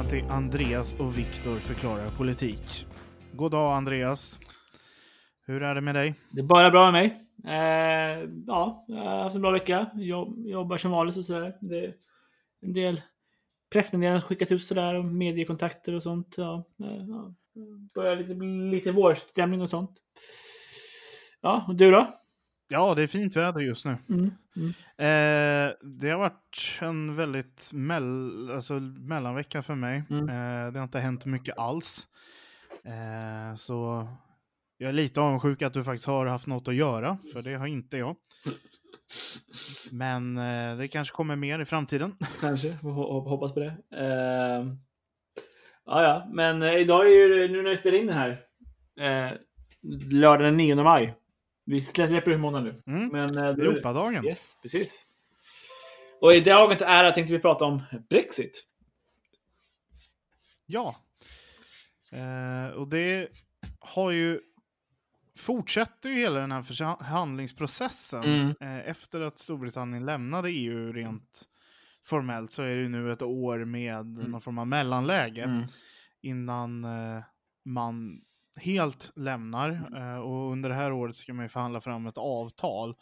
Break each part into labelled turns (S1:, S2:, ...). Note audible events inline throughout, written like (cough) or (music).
S1: Välkomna till Andreas och Viktor förklarar politik. God dag Andreas. Hur är det med dig?
S2: Det är bara bra med mig. Eh, ja, jag har haft en bra vecka. Jobb, jobbar som vanligt och sådär. Det är en del pressmeddelanden skickat ut sådär och mediekontakter och sånt. Ja, eh, ja. Börjar lite, lite vårstämning och sånt. Ja, och du då?
S1: Ja, det är fint väder just nu.
S2: Mm, mm.
S1: Eh, det har varit en väldigt mell alltså, mellanvecka för mig.
S2: Mm.
S1: Eh, det har inte hänt mycket alls. Eh, så jag är lite avundsjuk att du faktiskt har haft något att göra, för det har inte jag. Men eh, det kanske kommer mer i framtiden. (laughs)
S2: Kanske, hoppas på det. Eh, ja, ja, men eh, idag är ju, nu när vi spelar in det här, eh, lördag den 9 maj. Vi släpper måndag nu.
S1: Mm.
S2: Men, eh, det-
S1: Europadagen.
S2: Yes, precis. Och i dagens ära tänkte vi prata om Brexit.
S1: Ja. Eh, och det har ju fortsätter ju hela den här förhandlingsprocessen.
S2: Mm.
S1: Eh, efter att Storbritannien lämnade EU rent formellt så är det ju nu ett år med någon form av mellanläge
S2: Mm.
S1: innan eh, man helt lämnar. Eh, och under det här året ska man ju förhandla fram ett avtal.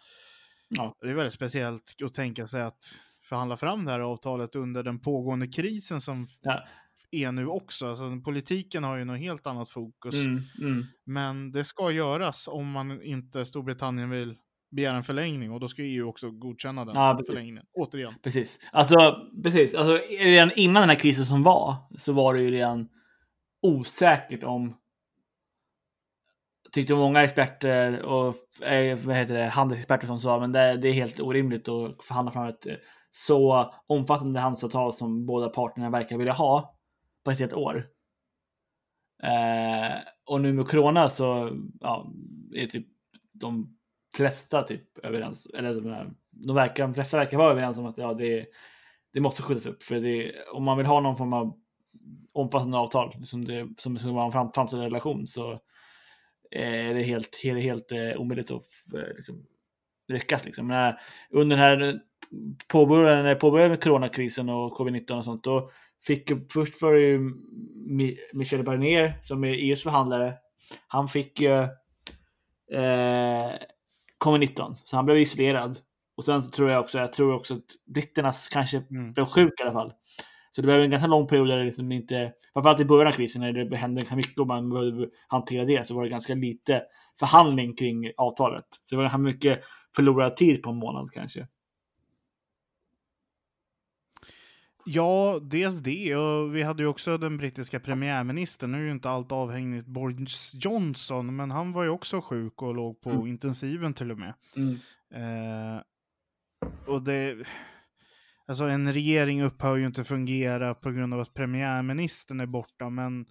S2: Ja.
S1: Det är väldigt speciellt att tänka sig att förhandla fram det här avtalet under den pågående krisen som
S2: Ja.
S1: är nu också. Alltså, politiken har ju något helt annat fokus.
S2: Mm, mm.
S1: Men det ska göras om man inte Storbritannien vill begära en förlängning och då ska EU också godkänna den
S2: Ja,
S1: förlängningen. Återigen.
S2: Precis. Alltså, precis. Alltså, redan innan den här krisen som var så var det ju redan osäkert om tyckte många experter och eh, vad heter det, handelsexperter som sa men det, det är helt orimligt att förhandla fram ett eh, så omfattande handelsavtal som båda parterna verkar vilja ha på ett helt år. Eh, och nu med corona så ja, är typ de flesta typ överens. Eller de, här- de, verkar, de flesta verkar vara överens om att ja, det, det måste skjutas upp. För det, om man vill ha någon form av omfattande avtal som det som ska vara en fram, framtida relation så är det helt, helt, helt eh, omöjligt att eh, liksom, lyckas. Liksom. Eh, under den här påbörjade, när påbörjade med coronakrisen och covid-19 och sånt, då fick först var det ju Mi- Michel Barnier som är EUs förhandlare. Han fick ju eh, covid-19, så han blev isolerad. Och sen tror jag också, jag tror också att britternas kanske
S1: Mm.
S2: blev sjuk i alla fall. Så det blev en ganska lång period där det liksom inte, framförallt i början av krisen när det hände ganska mycket och man behövde hantera det, så var det ganska lite förhandling kring avtalet. Så det var ganska mycket förlorad tid på en månad kanske.
S1: Ja, dels det. Och vi hade ju också den brittiska premiärministern. Nu är ju inte allt avhängigt Boris Johnson, men han var ju också sjuk och låg på
S2: Mm.
S1: intensiven till och med.
S2: Mm.
S1: Eh, och det... Alltså en regering upphör ju inte fungera på grund av att premiärministern är borta, men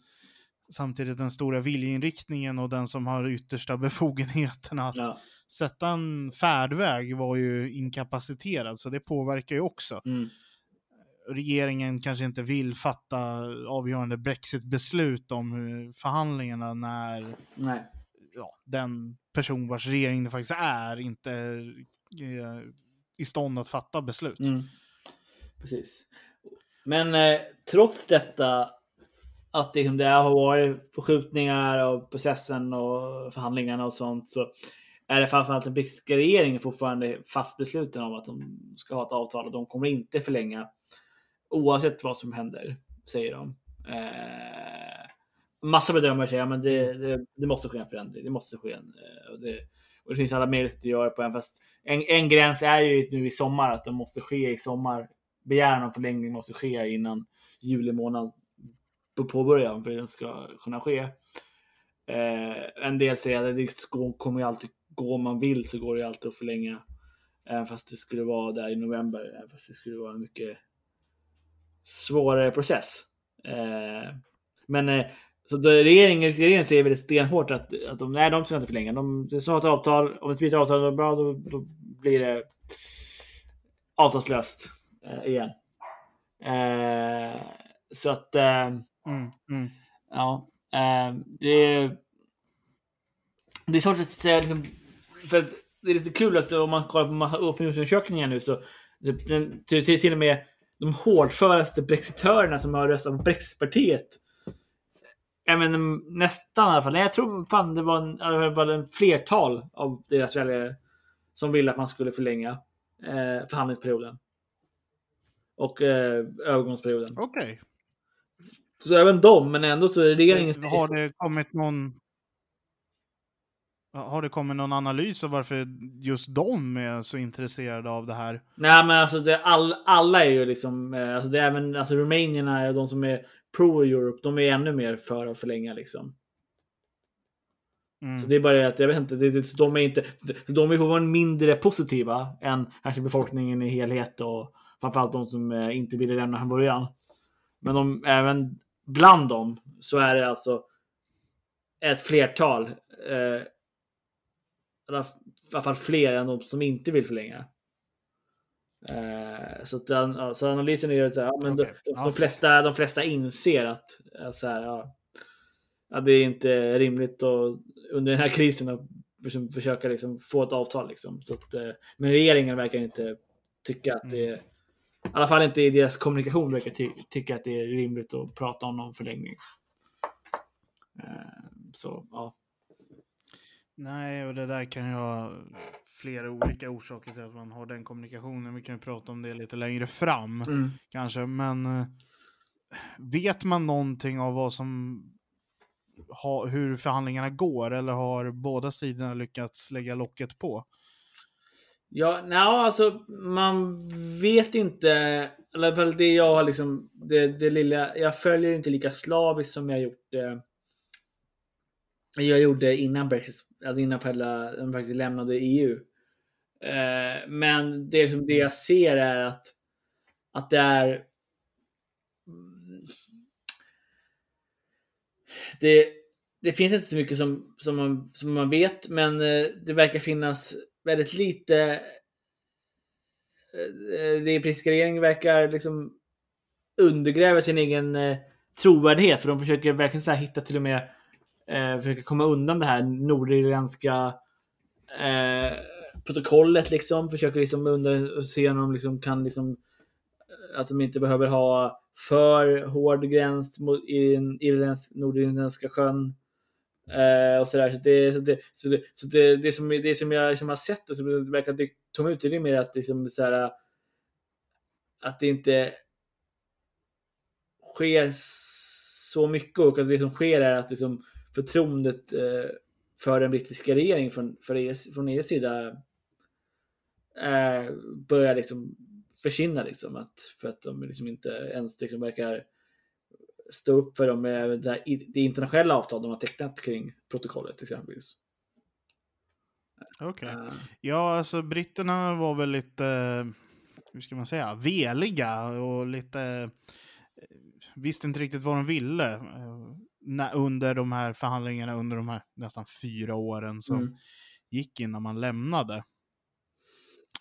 S1: samtidigt den stora viljeinriktningen och den som har yttersta (laughs) befogenheterna att
S2: Ja.
S1: sätta en färdväg var ju inkapaciterad, så det påverkar ju också.
S2: Mm.
S1: Regeringen kanske inte vill fatta avgörande Brexit-beslut om förhandlingarna när
S2: Nej.
S1: ja, den person vars regering det faktiskt är inte är eh, i stånd att fatta beslut.
S2: Mm. Precis. Men eh, trots detta att det, det har varit förskjutningar av processen och förhandlingarna och sånt så är det framförallt den brittiska regeringen fortfarande fast besluten om att de ska ha ett avtal och de kommer inte förlänga oavsett vad som händer, säger de. Eh, massa bedömare säger att det, det, det måste ske en förändring. Det måste ske en, eh, och, det, och det finns alla möjligheter att göra på en. Fast en, en gräns är ju nu i sommar att de måste ske i sommar. Begäran om förlängning måste ske innan juli månad på påbörjan för att den ska kunna ske. Eh, en del säger att det kommer ju alltid gå om man vill så går det ju alltid att förlänga. Även fast det skulle vara där i november. Även fast det skulle vara en mycket svårare process. Eh, men eh, så då regeringen, regeringen säger väldigt stenhårt att, att de, nej, de ska inte förlänga. De, de ska ett avtal. Om det blir ett avtal då, bra, då, då blir det avtalslöst igen. Eh, så att... Eh,
S1: Mm, mm.
S2: Ja, eh, det, det är svårt att säga. Liksom, för att det är lite kul att om man kollar på opinionsundersökningar nu så det- den, till, till, till och med de hårdföraste brexitörerna som har röstat på Brexitpartiet. Även nästan i alla fall. Nej, jag tror fan det var en, det var en flertal av deras väljare som ville att man skulle förlänga eh, förhandlingsperioden. Och eh, övergångsperioden.
S1: Okej.
S2: Så även de, men ändå så är regeringen...
S1: Har det kommit någon... Har det kommit någon analys av varför just de är så intresserade av det här?
S2: Nej, men alltså det, all, alla är ju liksom, eh, alltså det är även alltså rumänierna och de som är pro-Europe, de är ännu mer för att förlänga liksom.
S1: Mm.
S2: Så det är bara det att, jag vet inte, det, det, de är inte, de är vara mindre positiva än kanske befolkningen i helhet och framförallt de som eh, inte ville lämna från början. Men de, även bland dem så är det alltså ett flertal, eh, i alla fall fler än de som inte vill förlänga. Eh, så, att ja, så analysen är ju så här, ja, men
S1: Okej,
S2: de, de,
S1: ja.
S2: de, flesta, de flesta inser att, så här, ja, att det är inte rimligt att under den här krisen att liksom försöka liksom få ett avtal. Liksom. Så att, eh, men regeringen verkar inte tycka att det är, i alla fall inte i deras kommunikation verkar ty tycka att det är rimligt att prata om någon förlängning. Eh, så ja.
S1: Nej, och det där kan ju ha flera olika orsaker till att man har den kommunikationen. Vi kan ju prata om det lite längre fram
S2: Mm.
S1: kanske, men eh, vet man någonting av vad som ha, hur förhandlingarna går eller har båda sidorna lyckats lägga locket på?
S2: Ja, nej, alltså man vet inte. I alla fall det jag har liksom, det, det lilla, jag följer inte lika slaviskt som jag gjort eh, jag gjorde innan Brexit, alltså innan själva, faktiskt lämnade EU. Eh, men det, som det jag ser är att, att det är det, det finns inte så mycket som, som, man, som man vet, men eh, det verkar finnas väldigt lite. Eh, eh, den brittiska regeringen verkar liksom undergräva sin egen eh, trovärdighet, för de försöker verkligen så här hitta till och med eh, försöka komma undan det här nordirländska eh, protokollet liksom. Försöker liksom under, se om de liksom kan liksom eh, att de inte behöver ha för hård gräns mot i den irländsk, nordirländska sjön. Eh, och sådär. Så det, så det, så det, så det, det, som, det som jag liksom har sett, och som verkar tomma ut, det är mer att, liksom, så här, att det inte sker så mycket och att det som sker är att liksom, förtroendet eh, för den brittiska regeringen från, för er, från EUs sida eh, börjar liksom försvinna. Liksom, att, för att de liksom inte ens liksom verkar stå upp för dem med det, det internationella avtal de har tecknat kring protokollet exempelvis.
S1: Okej.
S2: Eh,
S1: Ja, alltså britterna var väl lite, hur ska man säga, veliga och lite, eh, visste inte riktigt vad de ville eh, när, under de här förhandlingarna under de här nästan fyra åren som
S2: Mm.
S1: gick innan man lämnade.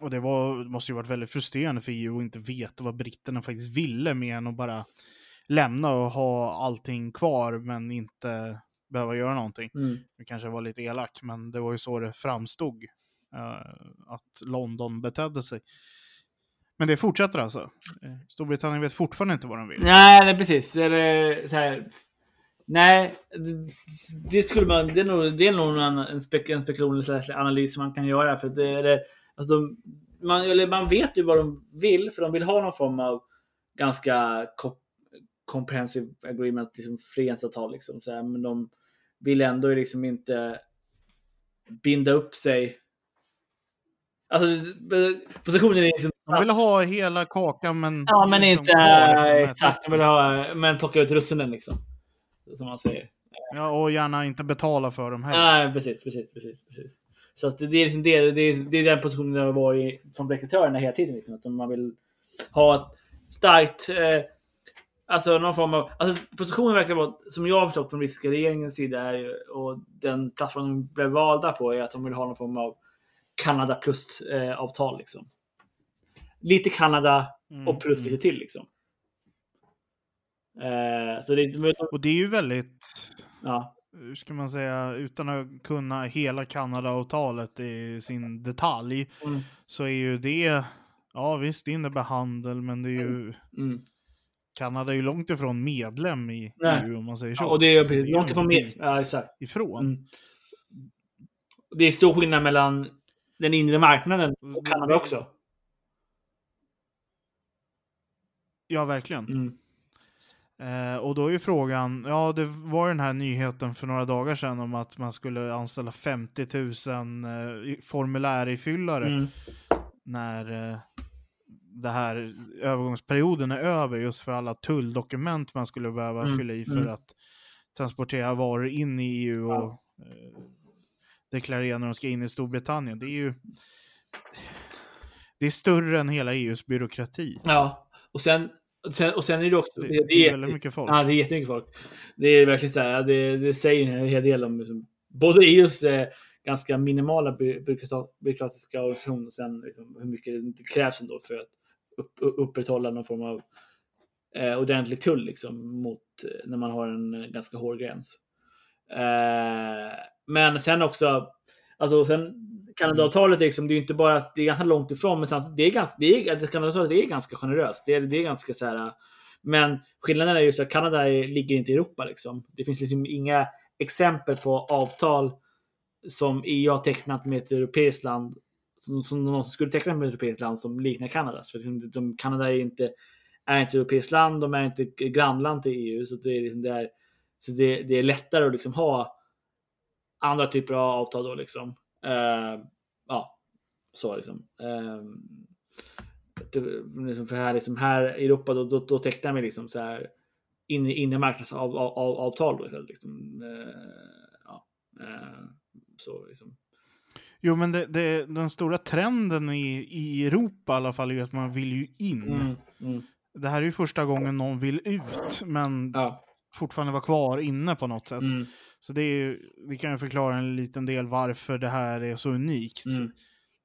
S1: Och det var, måste ju varit väldigt frustrerande för EU att inte veta vad britterna faktiskt ville mer än att bara lämna och ha allting kvar men inte behöva göra någonting.
S2: mm.
S1: Det kanske var lite elak, men det var ju så det framstod. eh, att London betedde sig. Men det fortsätter alltså. Eh, Storbritannien vet fortfarande inte vad de vill.
S2: Nej, nej precis. Eller, så här, nej, det, det skulle man. Det är nog, det är nog en, en, spek, en spekulation eller analys man kan göra. För att det, det, alltså, man, eller man vet ju vad de vill, för de vill ha någon form av ganska co- comprehensive agreement, liksom frihandelsavtal. Liksom, så här, men de vill ändå liksom inte binda upp sig. Alltså, positionen är liksom
S1: De vill ha hela kakan men...
S2: Ja, men
S1: liksom
S2: inte exakt. De vill ha, men plocka ut russinen liksom. Som man säger.
S1: Ja, och gärna inte betala för dem heller.
S2: Nej, precis, precis, precis, precis. Så att det, är liksom det, det, är, det är den positionen jag har varit som rekrytörerna hela tiden. Liksom, att man vill ha ett starkt, eh, alltså någon form av, alltså positionen verkar vara, som jag har förstått från ryska regeringens sida är, ju- och den plattformen de blev valda på är att de vill ha någon form av Kanada plus eh, avtal liksom. Lite Kanada
S1: Mm,
S2: och plus
S1: mm.
S2: lite till liksom. Eh, så det,
S1: Och det är ju väldigt,
S2: ja,
S1: hur ska man säga, utan att kunna hela Kanada-avtalet i sin detalj,
S2: mm,
S1: så är ju det, ja visst det innebär handel, men det är ju,
S2: mm.
S1: Kanada är ju långt ifrån medlem i
S2: Nej.
S1: EU om man säger så.
S2: Ja, och det är
S1: Så
S2: precis,
S1: ju
S2: långt ifrån
S1: bit
S2: Ja, exakt.
S1: Ifrån.
S2: Mm. Det är stor skillnad mellan den inre marknaden
S1: Mm,
S2: och Kanada också.
S1: Ja, verkligen.
S2: Mm.
S1: Eh, och då är ju frågan, ja det var ju den här nyheten för några dagar sedan om att man skulle anställa 50 000 eh, formulärirfyllare
S2: Mm.
S1: när eh, det här övergångsperioden är över just för alla tulldokument man skulle behöva
S2: Mm,
S1: fylla i för
S2: mm.
S1: att transportera varor in i EU och eh, deklarera när de ska in i Storbritannien. Det är ju det är större än hela EUs byråkrati.
S2: Ja, och sen, och sen, och sen är det också...
S1: Det,
S2: Det,
S1: det är väldigt mycket folk.
S2: Ja, det är jättemycket folk. Det är verkligen så här, det, det säger en hel del om liksom, både EUs eh, ganska minimala by- byråkratiska organisation och sen liksom, hur mycket det krävs ändå för att upp, upprätthålla någon form av eh, ordentlig tull liksom, mot eh, när man har en eh, ganska hård gräns. Eh, men sen också, alltså sen Kanadaavtalet är liksom, det är inte bara att det är ganska långt ifrån, men sen, det är ganska, det är, alltså Kanadaavtalet är ganska generöst. Det är, det är ganska så här, eh, men skillnaden är just att Kanada ligger inte i Europa liksom. Det finns liksom inga exempel på avtal som EU har tecknat med ett europeiskt land som, som någonsin skulle teckna med ett europeiskt land som liknar Kanadas. För liksom, de, de, Kanada är inte, är inte europeiskt land, de är inte grannland till EU. Så det är, liksom, det är, så det, det är lättare att liksom ha andra typer av avtal då liksom. Uh, ja, så liksom. Uh, för här, liksom här i Europa då, då, då tecknar vi liksom så här inre, inre marknadsavtal av, av, avtal då. Liksom. Uh, ja, eh, så liksom.
S1: Jo, men det, det, den stora trenden i, i Europa i alla fall är ju att man vill ju in.
S2: Mm, mm,
S1: Det här är ju första gången någon vill ut, men
S2: ja,
S1: fortfarande vara kvar inne på något sätt.
S2: mm,
S1: Så det, är, ju- det kan ju förklara en liten del varför det här är så unikt
S2: mm,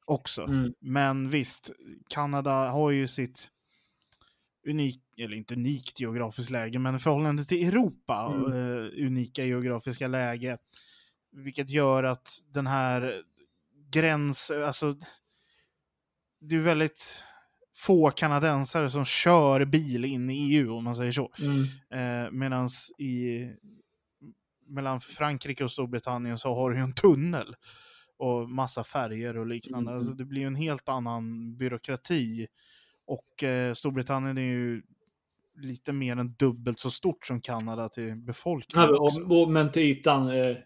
S1: också.
S2: mm,
S1: Men visst, Kanada har ju sitt unik, eller inte unikt geografiskt läge, men i förhållande till Europa,
S2: Mm.
S1: eh, unika geografiska läge. Vilket gör att den här gräns, alltså det är väldigt få kanadensare som kör bil in i EU om man säger så.
S2: mm,
S1: Eh, Medan i mellan Frankrike och Storbritannien så har du ju en tunnel och massa färger och liknande.
S2: Mm.
S1: Alltså det blir ju en helt annan byråkrati. Och eh, Storbritannien är ju lite mer än dubbelt så stort som Kanada till befolkning
S2: Ja, och, och, men till ytan, eh,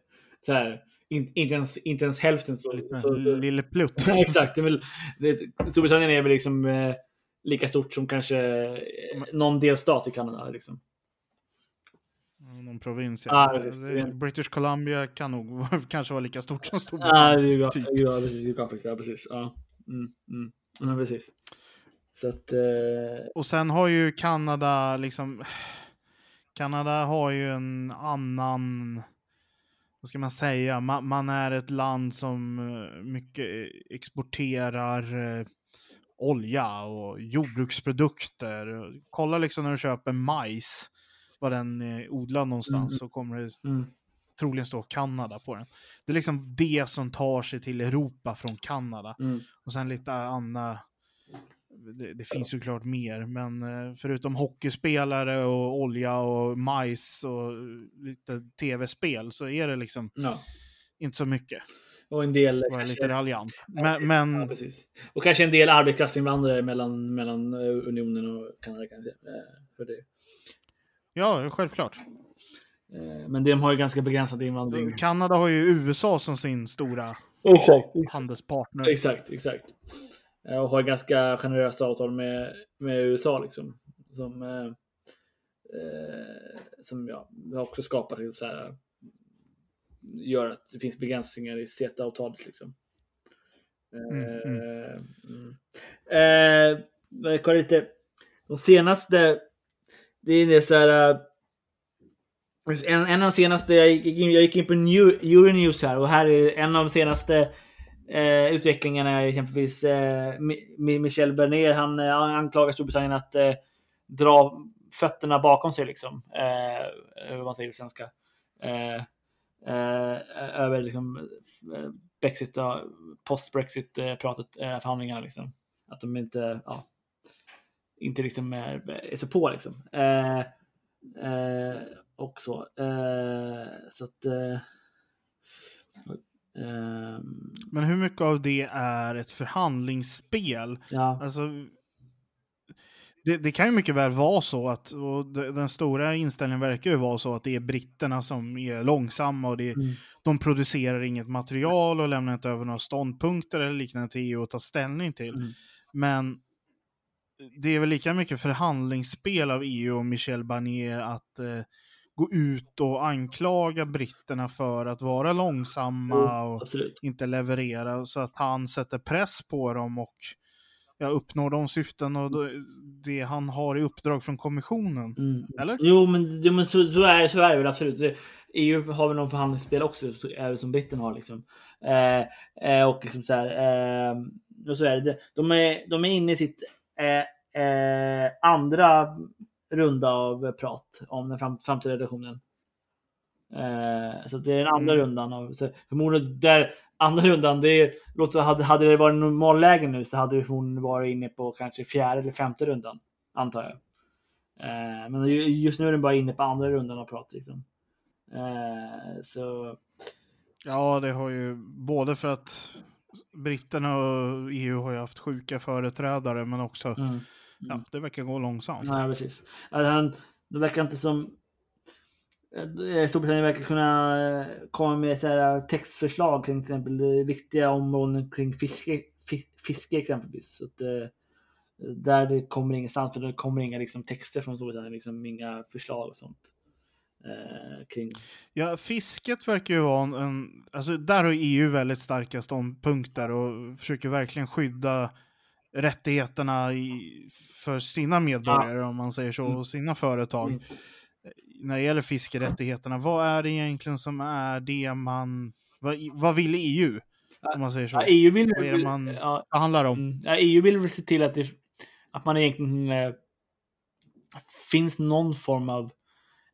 S2: så här, in, inte, ens, inte ens hälften så.
S1: Lite
S2: så,
S1: lille plutt. (laughs)
S2: Ja, Exakt. Det det, Storbritannien är väl liksom eh, lika stort som kanske eh, någon delstat i Kanada. Liksom.
S1: Någon provins.
S2: Ja,
S1: Ja.
S2: precis.
S1: Det- British Columbia kan nog (laughs) kanske vara lika stort som
S2: Ja,
S1: Storbritannien.
S2: det är bra.
S1: typ.
S2: Ja, precis. Geografiskt, ja, precis. Ja. Mm, mm. Ja, precis. Så att... Eh,
S1: Och sen har ju Kanada liksom... Kanada har ju en annan... Vad ska man säga? Man, man är ett land som eh, mycket exporterar eh, olja och jordbruksprodukter. Kolla liksom när du köper majs, var den är odlad någonstans,
S2: Mm.
S1: så kommer det
S2: mm,
S1: troligen stå Kanada på den. Det är liksom det som tar sig till Europa från Kanada.
S2: mm,
S1: Och sen lite andra, det, det finns ju klart mer, men eh, förutom hockeyspelare och olja och majs och lite tv-spel så är det liksom
S2: ja.
S1: inte så mycket.
S2: Och en del...
S1: Var
S2: kanske-
S1: lite raljant. Men,
S2: Ja,
S1: men
S2: precis. Och kanske en del arbetskraftsinvandrare mellan, mellan eh, unionen och Kanada. Kanske, eh, för det.
S1: ja, självklart.
S2: Eh, Men de har ju ganska begränsad invandring.
S1: Kanada har ju USA som sin stora
S2: Exakt.
S1: handelspartner.
S2: Exakt, exakt. Eh, Och har ganska generösa avtal med, med USA liksom. Som, eh, eh, som ja, har också skapat liksom så här, gör att det finns begränsningar i CETA-avtalet. Liksom.
S1: Mm,
S2: Eh, mm. Eh, jag kollar lite. De senaste. Det är så här. eh, En, en av de senaste. Jag gick in, jag gick in på New, Euronews här och här är en av de senaste eh, utvecklingarna är exempelvis eh, Michel Bernier. Han eh, anklagar Storbritannien att eh, dra fötterna bakom sig liksom. Eh, hur man säger på svenska. Eh, eh, över liksom eh, Brexit, post-Brexit-pratet, eh, eh, förhandlingarna liksom. Att de inte, ja, inte liksom är, är så på liksom. Eh, eh, och så. Eh, så att eh,
S1: men hur mycket av det är ett förhandlingsspel?
S2: ja,
S1: Alltså, det, det kan ju mycket väl vara så att, och de- den stora inställningen verkar ju vara så att det är britterna som är långsamma och det,
S2: Mm.
S1: de producerar inget material och lämnar inte över några ståndpunkter eller liknande till EU att ta ställning till.
S2: Mm.
S1: Men det är väl lika mycket förhandlingsspel av EU och Michel Barnier att eh, gå ut och anklaga britterna för att vara långsamma och
S2: absolut.
S1: inte leverera så att han sätter press på dem och ja, uppnår de syften och det han har i uppdrag från kommissionen.
S2: Mm.
S1: Eller?
S2: Jo, men, jo, men så, så, är, så är det väl absolut. EU har väl någon förhandlingsspel också, även som britterna har. Liksom. Eh, eh, och liksom så här, eh, och så är det. De är, de är inne i sitt eh, eh, andra runda av prat om den fram, framtida relationen. Eh, så det är den andra
S1: Mm.
S2: rundan. Av, så förmodligen där andra rundan, det är, låt, hade, hade det varit normalläge nu så hade vi förmodligen varit inne på kanske fjärde eller femte rundan, antar jag. Eh, men ju- just nu är den bara inne på andra rundan av prat. Liksom. Eh, så
S1: Ja, det har ju både för att britterna och EU har ju haft sjuka företrädare men också,
S2: mm.
S1: Ja, det verkar gå långsamt.
S2: Ja, precis. Alltså, det verkar inte som... eh, Storbritannien verkar kunna eh, komma med så här textförslag kring till exempel eh, viktiga områden kring fiske, fi- fiske exempelvis. Så att, eh, där det kommer ingenstans, för det kommer inga liksom, texter från Storbritannien, liksom, inga förslag och sånt. Eh, kring...
S1: Ja, fisket verkar ju vara en, en... Alltså där har EU väldigt starka ståndpunkter och försöker verkligen skydda rättigheterna i, för sina medborgare, om man säger så,
S2: Mm.
S1: och sina företag.
S2: Mm.
S1: När det gäller fiskerättigheterna, vad är det egentligen som är det man... Vad, vad vill EU? Om man säger så.
S2: Ja, EU vill,
S1: Vad är det man-
S2: ja,
S1: handlar om?
S2: Mm. Ja, EU vill väl se till att, det, att man egentligen eh, finns någon form av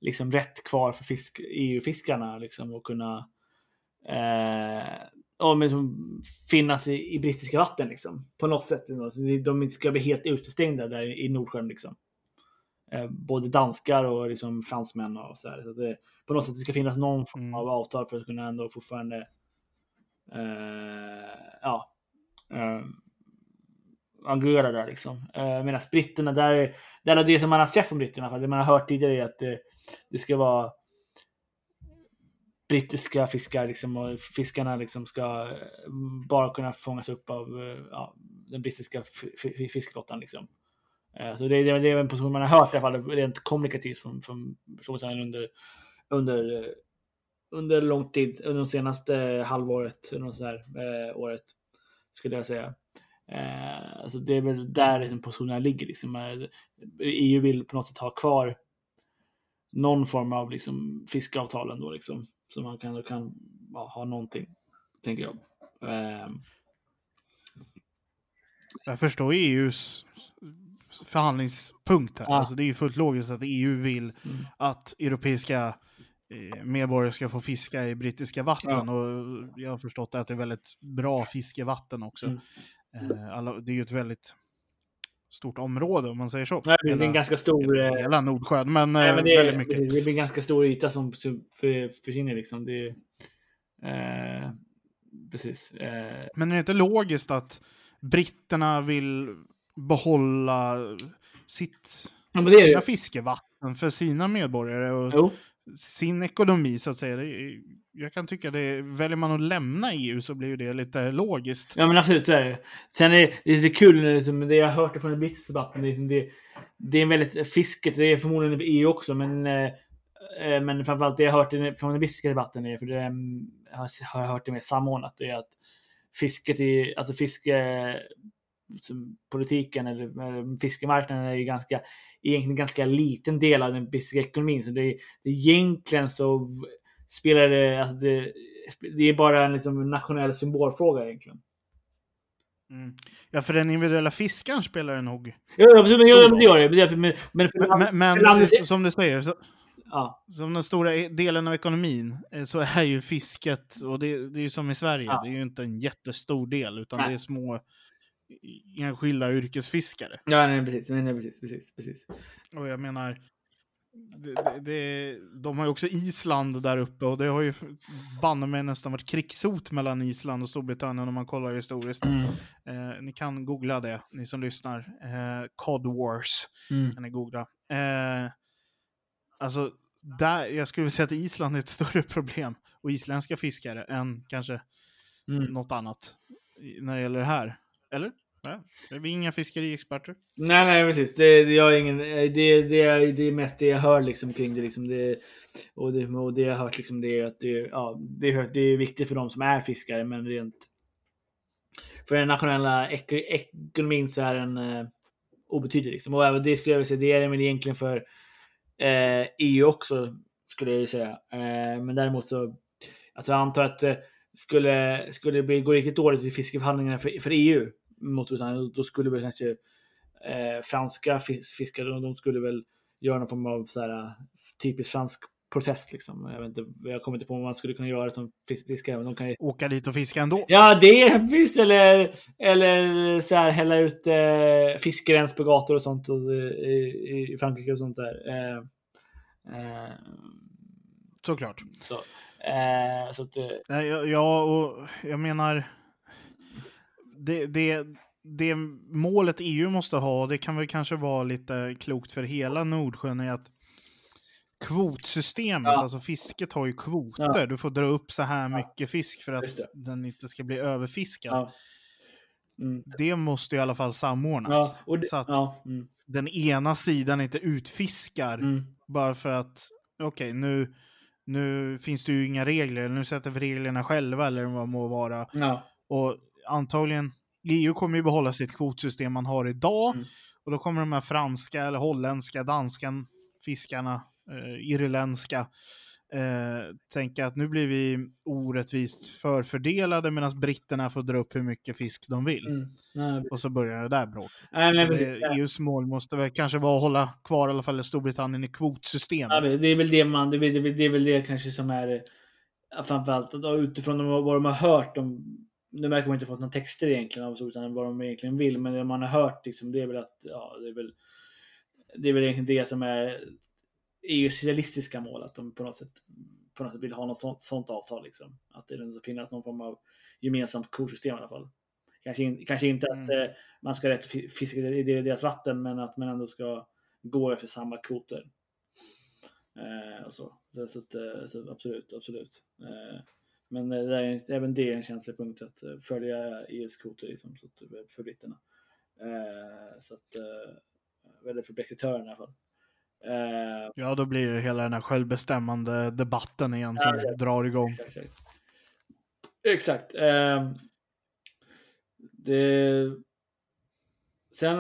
S2: liksom, rätt kvar för fisk, EU-fiskarna liksom, och kunna eh, ja, men, liksom, finnas i, i brittiska vatten liksom, på något sätt. De ska bli helt utestängda där i Nordsjön. Liksom. Eh, både danskar och liksom, fransmän och så här. Så det, på något sätt det ska finnas någon form
S1: Mm.
S2: av avtal för att kunna ändå fortfarande eh, ja, eh, agera där liksom. Eh, Medan britterna, där, där är det som man har sett från britterna, för det man har hört tidigare är att det ska vara brittiska fiskar liksom, och fiskarna liksom ska eh, bara kunna fångas upp av eh, ja, den brittiska fiskeflottan. Liksom. Eh, så det, det, det är en position man har hört i alla fall rent kommunikativt från, från Storbritannien under, under, under lång tid, under de senaste halvåret, eller något så här, eh, året, skulle jag säga. Eh, alltså det är väl där liksom positionerna ligger. Liksom. EU vill på något sätt ha kvar någon form av liksom, fiskeavtal ändå, liksom, så man kan, kan ja, ha någonting, tänker jag. Eh,
S1: Jag förstår EUs förhandlingspunkt här.
S2: Ja.
S1: Alltså det är ju fullt logiskt att EU vill
S2: Mm.
S1: att europeiska eh, medborgare ska få fiska i brittiska vatten. Och jag har förstått att det är väldigt bra fiskevatten också.
S2: Mm.
S1: Eh, Alla, det är ju ett väldigt stort område om man säger så.
S2: nej, det är en ganska stor... eh,
S1: Hela Nordsjön, men,
S2: Nej,
S1: eh,
S2: men det,
S1: väldigt mycket.
S2: precis, det blir en ganska stor yta som för, försvinner. Liksom. Det, eh, precis. Eh,
S1: Men är det inte logiskt att britterna vill behålla sitt,
S2: ja, det
S1: sina
S2: det.
S1: fiskevatten för sina medborgare och
S2: Jo
S1: sin ekonomi så att säga? Jag kan tycka det, väljer man att lämna EU så blir ju det lite logiskt.
S2: Ja men absolut så är det. Sen är det, det är lite kul, liksom, det jag har hört från den brittiska debatten. Det, är liksom det, det är väldigt, fisket, det är förmodligen i EU också, men eh, eh, men framförallt det jag har hört från den brittiska debatten är, för det ehm, har jag hört det mer samordnat, det är att fisket i, alltså fiskepolitiken eller fiskemarknaden är ju ganska, egentligen ganska liten del av den brittiska ekonomin. Så det, det egentligen så spelar det, alltså det, det är bara en liksom nationell symbolfråga egentligen.
S1: Mm. Ja, för den individuella fiskaren spelar det nog.
S2: Ja, men, ja, det gör det. Men, men,
S1: men, men landet... som du säger, så,
S2: ja.
S1: som den stora delen av ekonomin, eh, så är ju fisket, och det, det är ju som i Sverige, ja. det är ju inte en jättestor del, utan nej. det är små enskilda yrkesfiskare.
S2: Ja, nej, precis. Nej, precis, precis, precis.
S1: Och jag menar, det, det, de har ju också Island där uppe och det har ju banne mig nästan varit krigshot mellan Island och Storbritannien om man kollar historiskt. Mm. Eh, ni kan googla det, ni som lyssnar. Eh, Cod Wars mm. kan ni googla. Eh, alltså, där, jag skulle vilja säga att Island är ett (laughs) större problem och isländska fiskare än kanske mm. något annat när det gäller det här. Eller? Nej, är inga fiskeriexperter.
S2: Nej, nej, precis. Det, det, jag ingen, det, det, det är mest det jag hör liksom kring det. Liksom det, och, det och det jag har hört liksom det är att det, ja, det, är, det är viktigt för de som är fiskare, men rent för den nationella ek ekonomin så är den eh, obetydlig. Liksom. Och det skulle jag vilja säga, det är den egentligen för eh, EU också, skulle jag säga. Eh, men däremot så, alltså jag antar att eh, skulle, skulle det bli, gå riktigt dåligt vid fiskeförhandlingarna för, för EU, mot Storbritannien. Då skulle väl kanske eh, franska fis fiskare, de skulle väl göra någon form av så här, typiskt fransk protest. Liksom. Jag, vet inte, jag kommer inte på vad man skulle kunna göra som fiskare. Men de kan ju...
S1: Åka dit och fiska ändå?
S2: Ja, det visst. Eller, eller så här, hälla ut eh, fiskrens på gator och sånt och, i, i, Frankrike och sånt där. Eh, eh,
S1: Såklart.
S2: Så, eh, så att,
S1: eh, ja, och jag menar det, det, det målet EU måste ha, det kan väl kanske vara lite klokt för hela Nordsjön, är att kvotsystemet, ja. alltså fisket har ju kvoter. Ja. Du får dra upp så här mycket fisk för att den inte ska bli överfiskad. Ja. Mm. Det måste i alla fall samordnas. Det, så att mm. den ena sidan inte utfiskar mm. bara för att, okej, okay, nu, nu finns det ju inga regler, nu sätter vi reglerna själva eller vad det må vara. Och antagligen, EU kommer ju behålla sitt kvotsystem man har idag. Mm. Och då kommer de här franska, eller holländska, danska fiskarna, eh, irländska, eh, tänka att nu blir vi orättvist förfördelade medan britterna får dra upp hur mycket fisk de vill. Mm. Nej, och så börjar det där bråket.
S2: Nej, nej, precis,
S1: ja. EUs mål måste väl kanske vara att hålla kvar i alla fall Storbritannien i kvotsystemet.
S2: Ja, det är väl det man, det är, det är, det är väl det kanske som är framförallt utifrån vad de har hört om nu verkar man inte fått några texter egentligen av utan vad de egentligen vill, men det man har hört liksom, det är väl att ja, det är väl. Det är väl egentligen det som är EUs realistiska mål, att de på något sätt på något sätt vill ha något sånt, sånt avtal liksom. Att det ska finnas någon form av gemensamt kursystem i alla fall. Kanske, in, kanske inte mm. att eh, man ska rätt fiska i deras vatten, men att man ändå ska gå efter samma kvoter. Eh, och så. Så, så, så, så absolut, absolut. Eh, men eh, det är, även det är en känslig punkt att eh, följa kvoter liksom, för britterna. Eh, så att, eller för brexitörerna i alla fall.
S1: Ja, då blir det hela den här självbestämmande debatten igen som ja, drar igång.
S2: Exakt. Exakt. exakt. Ehm, det... Sen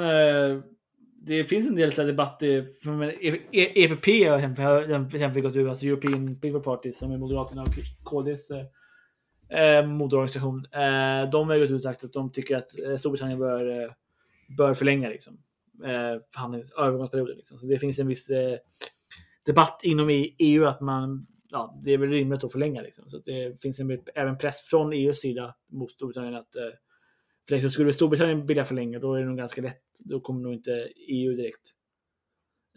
S2: det finns en del debatter från EPP har gått ut, alltså European People Party som är Moderaterna och KDs eh, moderorganisation. Eh, de har gått ut och sagt att de tycker att eh, Storbritannien bör, eh, bör förlänga liksom, eh, övergångsperioden. Liksom. Så det finns en viss eh, debatt inom EU att man Ja, det är väl rimligt att förlänga. Liksom. Så det finns en, även press från EUs sida mot Storbritannien att eh, för skulle Storbritannien vilja förlänga då är det nog ganska lätt. Då kommer nog inte EU direkt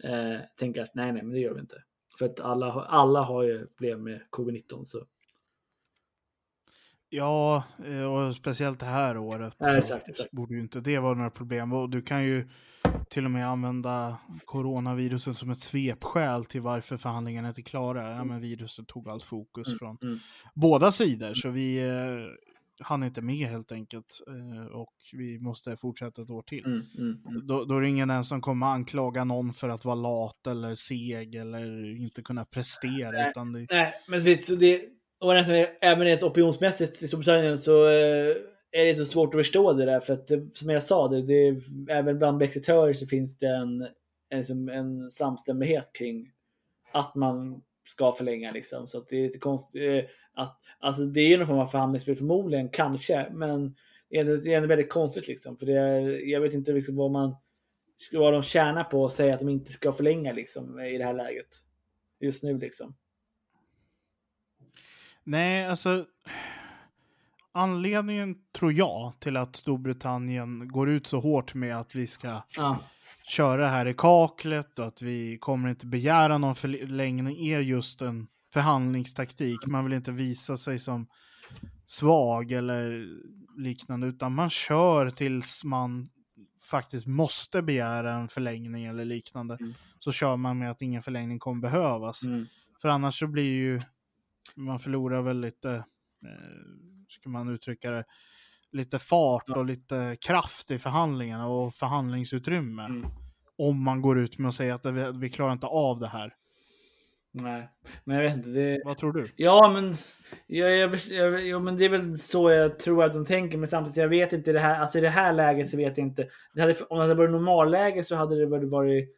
S2: eh, tänka att nej, nej, men det gör vi inte. För att alla, alla har ju problem med covid-19. Så
S1: Ja, eh, och speciellt det här året
S2: ja, exakt, exakt.
S1: borde ju inte det vara några problem. Och du kan ju till och med använda coronaviruset som ett svepskäl till varför förhandlingarna inte är klara. Ja, men viruset tog allt fokus mm, från mm. båda sidor. Så vi, eh, hann inte med helt enkelt. Eh, och vi måste fortsätta ett år till.
S2: Mm, mm, mm.
S1: Då, då är det ingen ens som kommer anklaga någon för att vara lat eller seg eller inte kunna prestera.
S2: Nej,
S1: utan det,
S2: Nej, men det, och nästan, även rent opinionsmässigt i Storbritannien så eh, är det så svårt att förstå det där. För att eh, som jag sa, det, det, även bland brexitörer så finns det en, en, en samstämmighet kring att man ska förlänga liksom. Så att det är lite konstigt. Eh, att, alltså det är någon form av förhandlingsspel förmodligen, kanske. Men det är ändå- det är ändå väldigt konstigt liksom. För det är, jag vet inte liksom vad man vad de tjänar på att säga att de inte ska förlänga liksom i det här läget. Just nu liksom.
S1: Nej, alltså anledningen tror jag till att Storbritannien går ut så hårt med att vi ska
S2: Ja.
S1: köra det här i kaklet och att vi kommer inte begära någon förlängning är just en förhandlingstaktik. Man vill inte visa sig som svag eller liknande, utan man kör tills man faktiskt måste begära en förlängning eller liknande.
S2: Mm.
S1: Så kör man med att ingen förlängning kommer behövas.
S2: Mm.
S1: För annars så blir ju, man förlorar väl lite, eh, ska man uttrycka det, lite fart och lite kraft i förhandlingarna och förhandlingsutrymme.
S2: Mm.
S1: Om man går ut med att säga att vi, vi klarar inte av det här.
S2: Nej, men jag vet inte. Det...
S1: Vad tror du?
S2: Ja, men, ja, jag, jag, ja, men det är väl så jag tror att de tänker. Men samtidigt, jag vet inte. Det här, alltså I det här läget så vet jag inte. Det hade, om det hade varit normalläge så hade det varit, varit...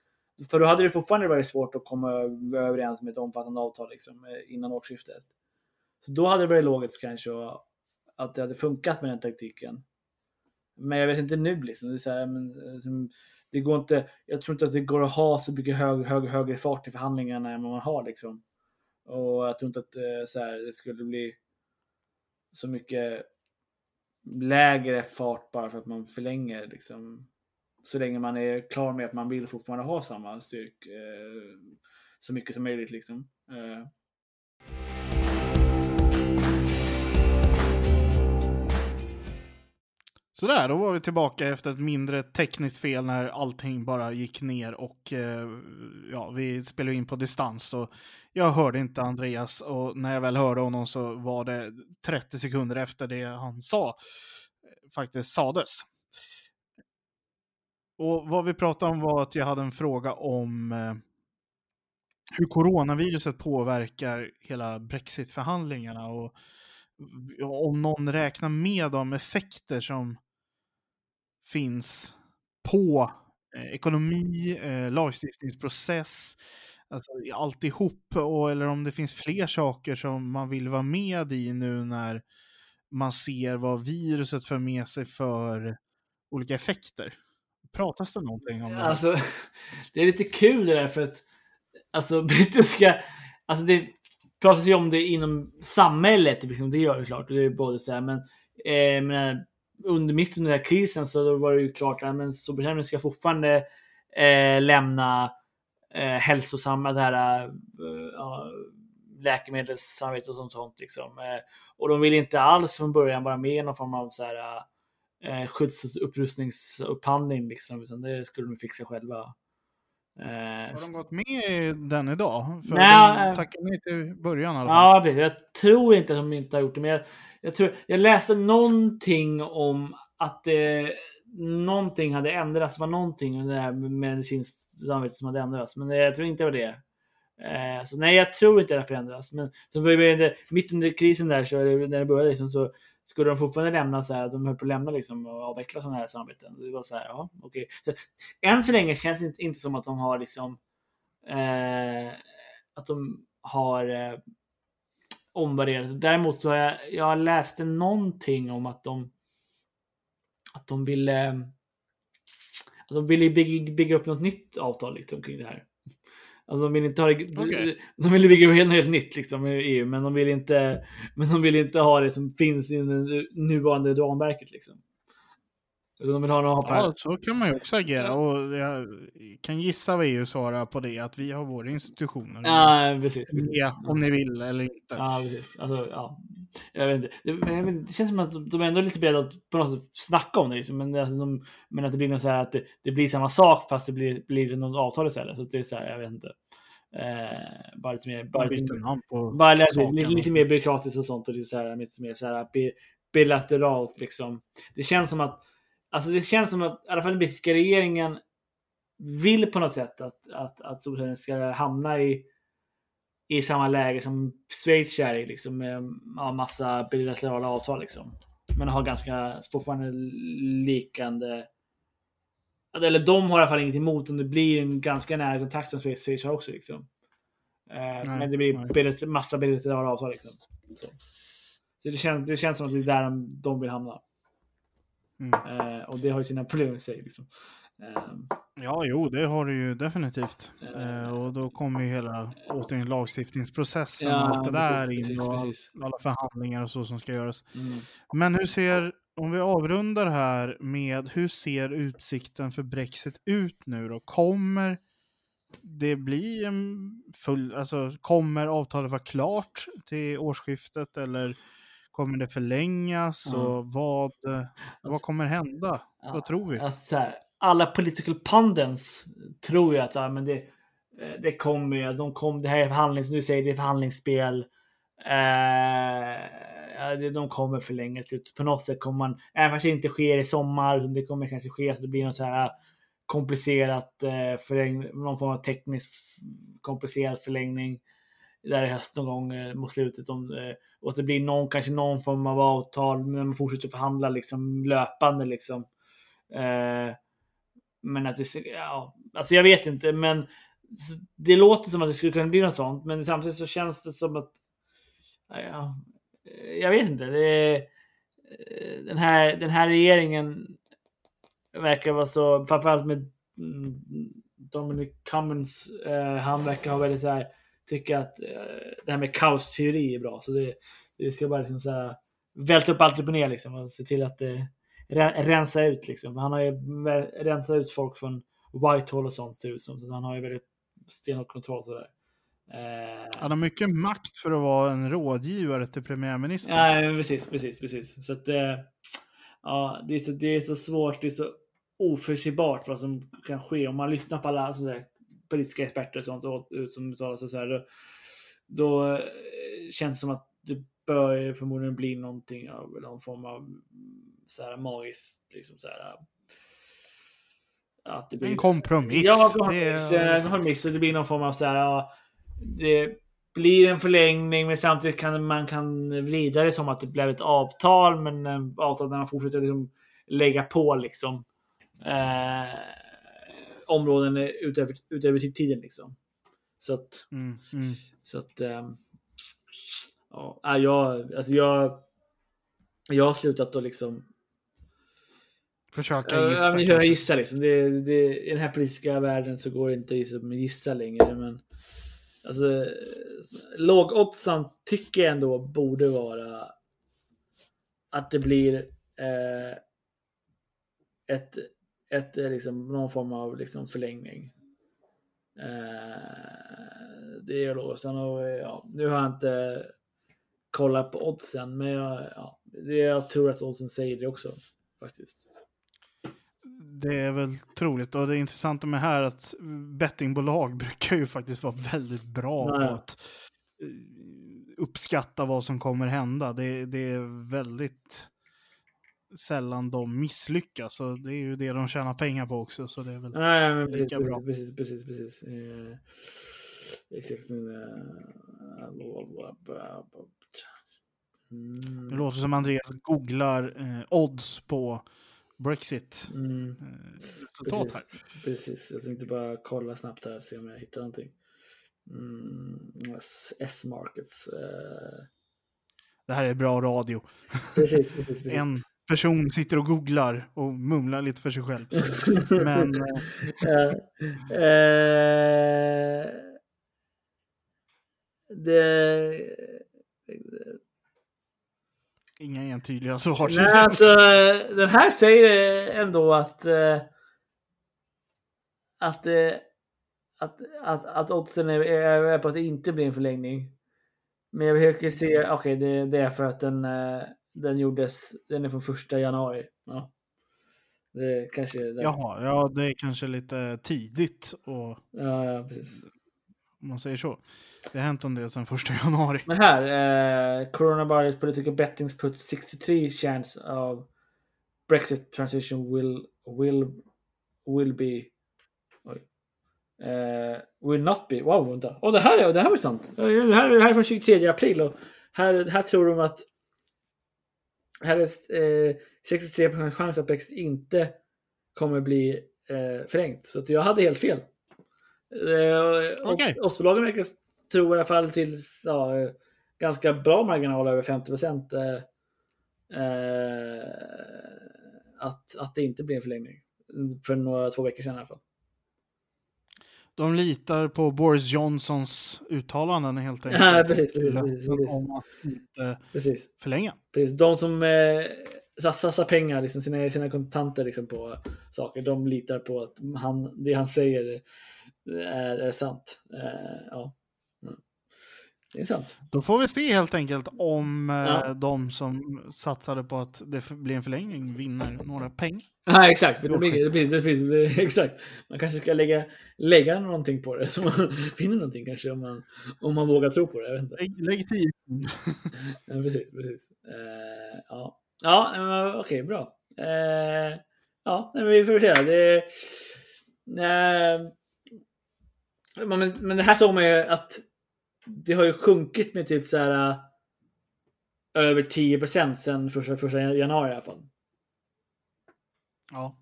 S2: För då hade det fortfarande varit svårt att komma överens med ett omfattande avtal liksom, eh, innan årsskiftet. Så då hade det varit logiskt kanske att- det hade funkat med den taktiken. Men jag vet inte nu liksom. Det, är så här, men, eh, det går inte, jag tror inte att det går att ha så mycket hög, hög, högre fart i förhandlingarna än vad man har. Liksom. Och jag tror inte att eh, så här, det skulle bli så mycket lägre fart bara för att man förlänger. Liksom, så länge man är klar med att man vill fortfarande ha samma styrk eh, så mycket som möjligt. Liksom. Eh,
S1: Sådär, då var vi tillbaka efter ett mindre tekniskt fel när allting bara gick ner och eh, ja, vi spelade in på distans. Så jag hörde inte Andreas och när jag väl hörde honom så var det 30 sekunder efter det han sa eh, faktiskt sades. Och vad vi pratade om var att jag hade en fråga om eh, hur coronaviruset påverkar hela brexitförhandlingarna och om någon räknar med de effekter som finns på eh, ekonomi, eh, lagstiftningsprocess, alltså alltihop, och, eller om det finns fler saker som man vill vara med i nu när man ser vad viruset för med sig för olika effekter. Pratas det någonting om det?
S2: Alltså, (laughs) det är lite kul det där för att alltså (laughs) brittiska, alltså det pratas ju om det inom samhället, liksom, det gör det klart. Det är både så här, men, eh, men under mitt under den här krisen så då var det ju klart att men Storbritannien ska fortfarande eh, lämna eh, hälsosamma det här, eh, läkemedelssamarbete och sånt. sånt liksom. eh, och de vill inte alls från början vara med i någon form av så här, eh, skyddsupprustningsupphandling liksom, utan det skulle de fixa själva. Eh,
S1: Har de gått med i den idag? För
S2: Nej,
S1: de
S2: eh,
S1: tackade nej till början i alla fall.
S2: Ja, jag tror inte att de inte har gjort det. Men jag, jag, tror, jag läste någonting om att det, någonting hade ändrats. Det var någonting med det här med medicinskt samarbete som hade ändrats. Men jag tror inte det var det. Eh, så nej, jag tror inte det har förändrats. Men var det, mitt under krisen där, så, när det började, liksom, så skulle de fortfarande lämna så här, de höll på att lämna liksom, och avveckla sådana här samarbeten. Det var så här, ja, okej. Så, än så länge känns det inte, inte som att de har liksom eh, att de har eh, omvärderat. Däremot så har jag, jag läste någonting om att de att de ville att de ville bygga, bygga upp något nytt avtal liksom, kring det här. Alltså de vill inte ha det,
S1: Okej.
S2: de ville bygga helt, helt nytt liksom, i EU, men de vill inte, men de vill inte ha det som finns i det nuvarande ramverket liksom. De vill ha något
S1: Ja, så kan man ju också agera. Och jag kan gissa vad EU svarar på det, att vi har våra institutioner.
S2: Ja, precis.
S1: Ja, om ni vill eller inte.
S2: Ja, precis. Alltså, ja. Jag vet inte. Det, men jag vet, inte, det känns som att de- är ändå lite beredda att på något sätt snacka om det. Liksom. Men, alltså, de, men att det blir något så här att det, det blir samma sak fast det blir, blir något avtal istället. Så det är så här, jag vet inte. Eh, bara lite mer... Bara lite, bara lite, lite, lite mer byråkratiskt och sånt. Och lite så här, lite mer så här, bilateralt liksom. Det känns som att, alltså det känns som att i alla fall den brittiska regeringen vill på något sätt att, att, att Storbritannien ska hamna i, i samma läge som Schweiz är i, liksom med ja, massa bilaterala avtal liksom. Men har ganska fortfarande likande eller de har i alla fall inget emot om det blir en ganska nära kontakt som Schweiz har också. Liksom. Eh, nej, men det blir bildet, massa bilaterala avtal. Liksom. Så. så, det, känns, det känns som att det är där de, de vill hamna. Mm. Eh, och det har ju sina problem i sig. Liksom.
S1: Eh, ja, jo, det har det ju definitivt. Eh, eh och då kommer ju hela återigen lagstiftningsprocessen ja, och allt det där precis, in och precis. alla förhandlingar och så som ska göras. Mm. Men hur ser om vi avrundar här med hur ser utsikten för Brexit ut nu då? Kommer det bli en full, alltså kommer avtalet vara klart till årsskiftet eller kommer det förlängas mm. och vad, vad alltså, kommer hända? Ja, vad tror vi?
S2: Alltså här, alla political pundits tror ju att ja, men det, eh, det kommer, de kom, det här är förhandlings, nu säger det är förhandlingsspel. Eh, de kommer förlänga slutet. På något sätt kommer man, även fast det inte sker i sommar, det kommer kanske ske så det blir något så här komplicerat eh, förläng, någon form av teknisk komplicerad förlängning där i höst någon gång eh, mot slutet. Om, eh, och att det blir någon, kanske någon form av avtal, men man fortsätter förhandla liksom löpande liksom. Eh, men att det, ja, alltså jag vet inte, men det låter som att det skulle kunna bli något sånt, men samtidigt så känns det som att ja, eh, jag vet inte. Det, den, här, den här regeringen verkar vara så, framförallt med mm, Dominic Cummins, eh, han verkar ha väldigt så här, tycka att eh, det här med kaosteori är bra. Så det, det ska bara liksom så här, välta upp allt upp och ner liksom och se till att det rensa ut liksom. Han har ju rensat ut folk från Whitehall och sånt ser ut som. Så han har ju väldigt stenhård kontroll sådär.
S1: Eh, han har mycket makt för att vara en rådgivare till premiärministern.
S2: Ja, precis, precis, precis. Så att, eh, ja, det är så, det är så svårt, det är så oförutsägbart vad som kan ske. Om man lyssnar på alla sådär, politiska experter och sånt som uttalar sig så här, då, då eh, känns det som att det bör förmodligen bli någonting av någon form av så här magiskt, liksom så här,
S1: att det blir... En kompromiss.
S2: Ja, kompromiss. Det... En kompromiss. Och det blir någon form av så här, ja, det blir en förlängning, men samtidigt kan man kan vrida det som att det blev ett avtal, men eh, avtalet fortsätter liksom lägga på liksom eh, områden utöver, utöver tiden liksom. Så att, mm, mm. så att eh, ja, jag, alltså jag, jag har slutat att liksom
S1: Försöka gissa.
S2: Ja, jag gissar liksom. Det, det, I den här politiska världen så går det inte att gissa längre. Men Alltså, lågoddsan tycker jag ändå borde vara att det blir eh, ett, ett eh, liksom, någon form av liksom, förlängning. Eh, det är lågoddsan och ja, nu har jag inte kollat på oddsen, men jag, ja, det, jag tror att oddsen säger det också faktiskt
S1: det är väl troligt. Och det intressanta med här är att bettingbolag (laughs) brukar ju faktiskt vara väldigt bra Nej. på att eh, uppskatta vad som kommer hända. Det, det, är väldigt sällan de misslyckas. Och det är ju det de tjänar pengar på också. Så det är väl
S2: Nej, men lika precis, bra. Precis, precis, precis. Eh, exakt. Eh,
S1: mm. Det låter som Andreas googlar eh, odds på Brexit mm. Eh,
S2: här. Precis, jag tänkte bara kolla snabbt här och se om jag hittar någonting. Mm. S-markets. Uh...
S1: Det här är bra radio.
S2: Precis, precis, (laughs) precis.
S1: en person sitter och googlar och mumlar lite för sig själv. (laughs) Men... uh,
S2: det
S1: Inga entydiga svar.
S2: Nej, alltså, den här säger ändå att eh, att, eh, att, att, att oddsen är, är på att det inte blir en förlängning. Men jag försöker se, okej okay, det, det, är för att den, eh, den gjordes, den är från första januari. Ja. Det kanske
S1: är Jaha, ja det är kanske lite tidigt och
S2: ja, ja, precis.
S1: Om man säger så. Det har hänt en del sedan första januari.
S2: Men här, eh, coronavirus political bettings put 63 chance of Brexit transition will will will be oj, eh, will not be. Wow, vänta. Oh, det här är det här var sant. Det här, det här är från 23 april och här, här tror de att här är eh, 63% chans att Brexit inte kommer bli eh, förlängt. Så jag hade helt fel. Eh, och Ostbolagen verkar tro i alla fall till ja, ganska bra marginal över 50 procent. Eh, eh, att, att det inte blir en förlängning. För några två veckor sedan i alla fall.
S1: De litar på Boris Johnsons uttalanden helt enkelt.
S2: Ja, precis, precis, precis.
S1: om att inte
S2: Precis.
S1: förlänga.
S2: precis. De som eh, satsar pengar, liksom, sina, sina kontanter liksom, på saker, de litar på att han, det han säger är, är sant. Eh, ja. Det är sant.
S1: Då får vi se helt enkelt om eh,
S2: Ja.
S1: de som satsade på att det blir en förlängning vinner några pengar. (laughs)
S2: Ja, exakt. Det blir, det blir, det blir, (laughs) det, exakt. Man kanske ska lägga, lägga någonting på det så man (laughs) finner någonting kanske om man, om man vågar tro på det. Jag vet inte.
S1: Lägg, lägg tio.
S2: Ja, precis, precis. Eh, ja, ja okej, bra. Eh, ja, vi får se. Det, eh, men, men det här såg man ju att det har ju sjunkit med typ så här eh, över 10 procent sedan första, första januari i alla fall.
S1: Ja,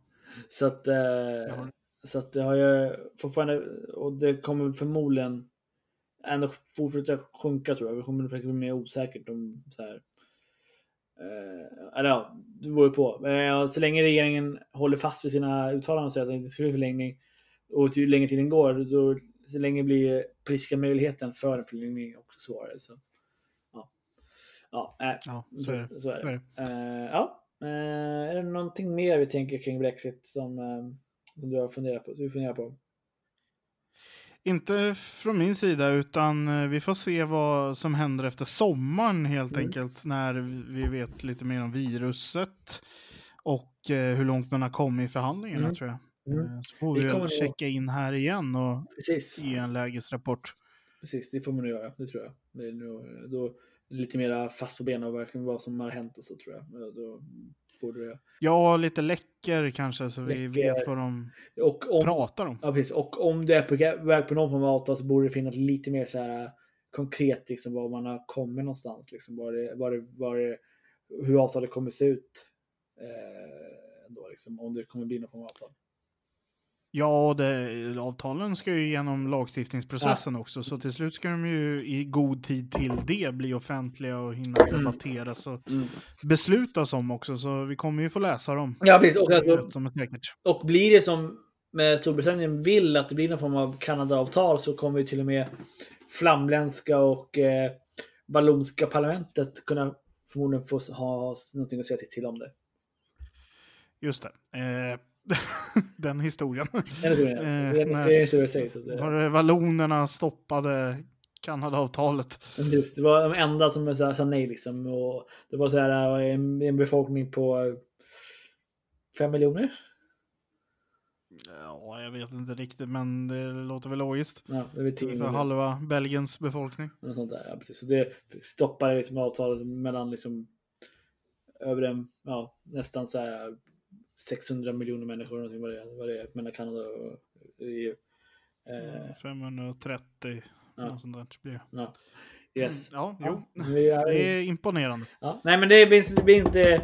S2: Så att, eh,
S1: Ja.
S2: så att det har ju fortfarande, och det kommer förmodligen ändå fortsätta sjunka tror jag. Det kommer säkert bli mer osäkert om så här. Eh, eller ja, det beror ju på. Eh, så länge regeringen håller fast vid sina uttalanden och säger att det inte ska bli förlängning och ju längre tiden går, då, så länge blir politiska möjligheten för en förlängning också svårare. Så, ja, ja, äh,
S1: ja
S2: så,
S1: så är det.
S2: så är
S1: Så
S2: det.
S1: är det.
S2: Eh, ja. Eh, är det någonting mer vi tänker kring Brexit som, eh, som du har funderat på? Du funderar på?
S1: Inte från min sida, utan vi får se vad som händer efter sommaren helt
S2: Mm.
S1: enkelt. När vi vet lite mer om viruset och hur långt man har kommit i förhandlingarna
S2: Mm.
S1: tror jag.
S2: Mm.
S1: Eh, Så får
S2: Vi
S1: vi
S2: kommer
S1: checka in här igen och
S2: Precis.
S1: ge en lägesrapport.
S2: Precis, det får man nog göra. Det tror jag. Det är nog, då lite mer fast på benen och verkligen vad som har hänt och så tror jag. Ja, Då borde det.
S1: Ja, lite läcker kanske så vi
S2: Läcker.
S1: vet vad de
S2: om,
S1: pratar om.
S2: ja, precis. och om det är på väg på någon form av avtal så borde det finnas lite mer så här konkret liksom var man har kommit någonstans. Liksom, var det, var det, var det, hur avtalet kommer se ut. Eh, då, liksom, om det kommer bli någon form av avtal.
S1: Ja, det, avtalen ska ju genom lagstiftningsprocessen också, så till slut ska de ju i god tid till det bli offentliga och hinna
S2: Mm.
S1: debatteras och beslutas om också, så vi kommer ju få läsa dem.
S2: Ja, precis. Och, alltså. Och blir det som med Storbritannien vill att det blir någon form av Kanada-avtal så kommer ju till och med flamländska och eh, vallonska parlamentet kunna förmodligen få ha någonting att säga till om det.
S1: Just det. Eh, (laughs) den historien. Eh, Var det vallonerna stoppade Kanada-avtalet?
S2: Just, det var de enda som sa, nej liksom. Och det var så här eh, en, en befolkning på fem miljoner.
S1: Ja, jag vet inte riktigt, men det låter väl logiskt.
S2: Ja, det är väl
S1: För halva Belgiens befolkning.
S2: Sånt där, ja, precis. Så det stoppade liksom avtalet mellan liksom över en, ja, nästan så här 600 miljoner människor någonting vad det är, vad det är mellan Kanada och EU. Eh,
S1: 530,
S2: Ja.
S1: något sånt där blir
S2: ja. Yes.
S1: Ja, jo.
S2: Ja, är-
S1: Det är imponerande.
S2: Ja, nej, men det blir, det blir inte...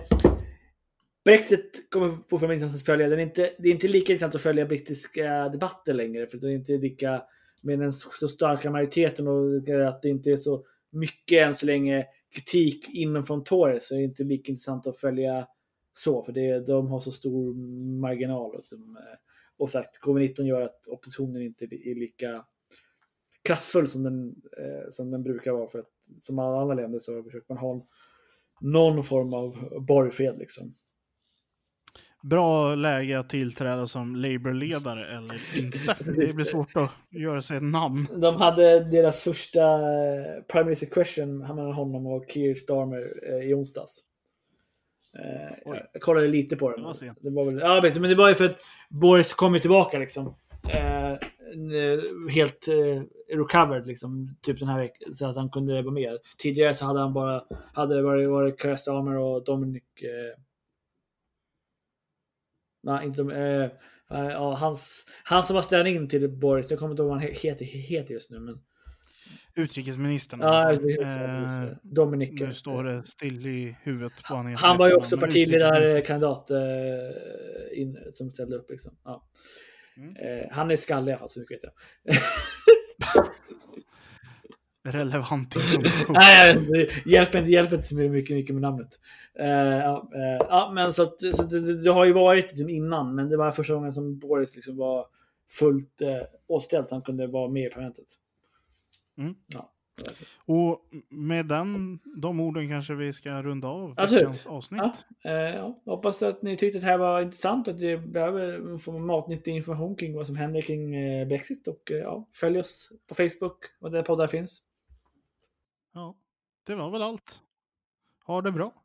S2: Brexit kommer fortfarande intressant att följa. Den är inte, det är inte lika intressant att följa brittiska debatter längre. För det är inte lika med den så starka majoriteten och att det inte är så mycket än så länge kritik inom från Tories så är det inte lika intressant att följa så. För det, de har så stor marginal. Och, som, eh, och sagt, covid-19 gör att oppositionen inte är lika kraftfull som den, eh, som den brukar vara. För att som alla andra länder så försöker man ha någon form av borgfred liksom.
S1: Bra läge att tillträda som Labour-ledare eller inte. (laughs) Det blir svårt att göra sig ett namn.
S2: De hade deras första eh, Prime Minister Question mellan honom och Keir Starmer eh, i onsdags. Eh, jag, kollade lite på den.
S1: Det var
S2: väl, ja, men det var ju för att Boris kom ju tillbaka liksom. Eh, eh, helt eh, recovered liksom, typ den här veckan, så att han kunde vara med. Tidigare så hade han bara, hade det varit, varit Chris Dahmer och Dominic eh, Nej, inte de, eh, eh, ja, hans, han som var stand in till Boris, jag kommer inte ihåg vad han he- heter, heter just nu. Men,
S1: Utrikesministern.
S2: ja,
S1: Eh,
S2: Dominic.
S1: nu står det still i huvudet vad han.
S2: Han var ju också partiledarkandidat eh, in, som ställde upp. Liksom. Ja.
S1: Mm.
S2: Eh, han är skallig i alla fall, så mycket vet jag. (laughs)
S1: Relevant information.
S2: Nej, det hjälper inte, hjälper inte så mycket, mycket med namnet. Eh, ja, eh, ja, men så, att, så att det, det har ju varit liksom innan, men det var första gången som Boris liksom var fullt eh, återställd så han kunde vara med i parlamentet.
S1: Mm.
S2: Ja,
S1: Och med den, de orden kanske vi ska runda av
S2: Absolut.
S1: veckans avsnitt.
S2: Ja. eh, ja, hoppas att ni tyckte att det här var intressant och att ni behöver få matnyttig information kring vad som händer kring eh, Brexit. Och eh, ja, följ oss på Facebook och där poddar finns.
S1: Ja, det var väl allt. Ha det bra.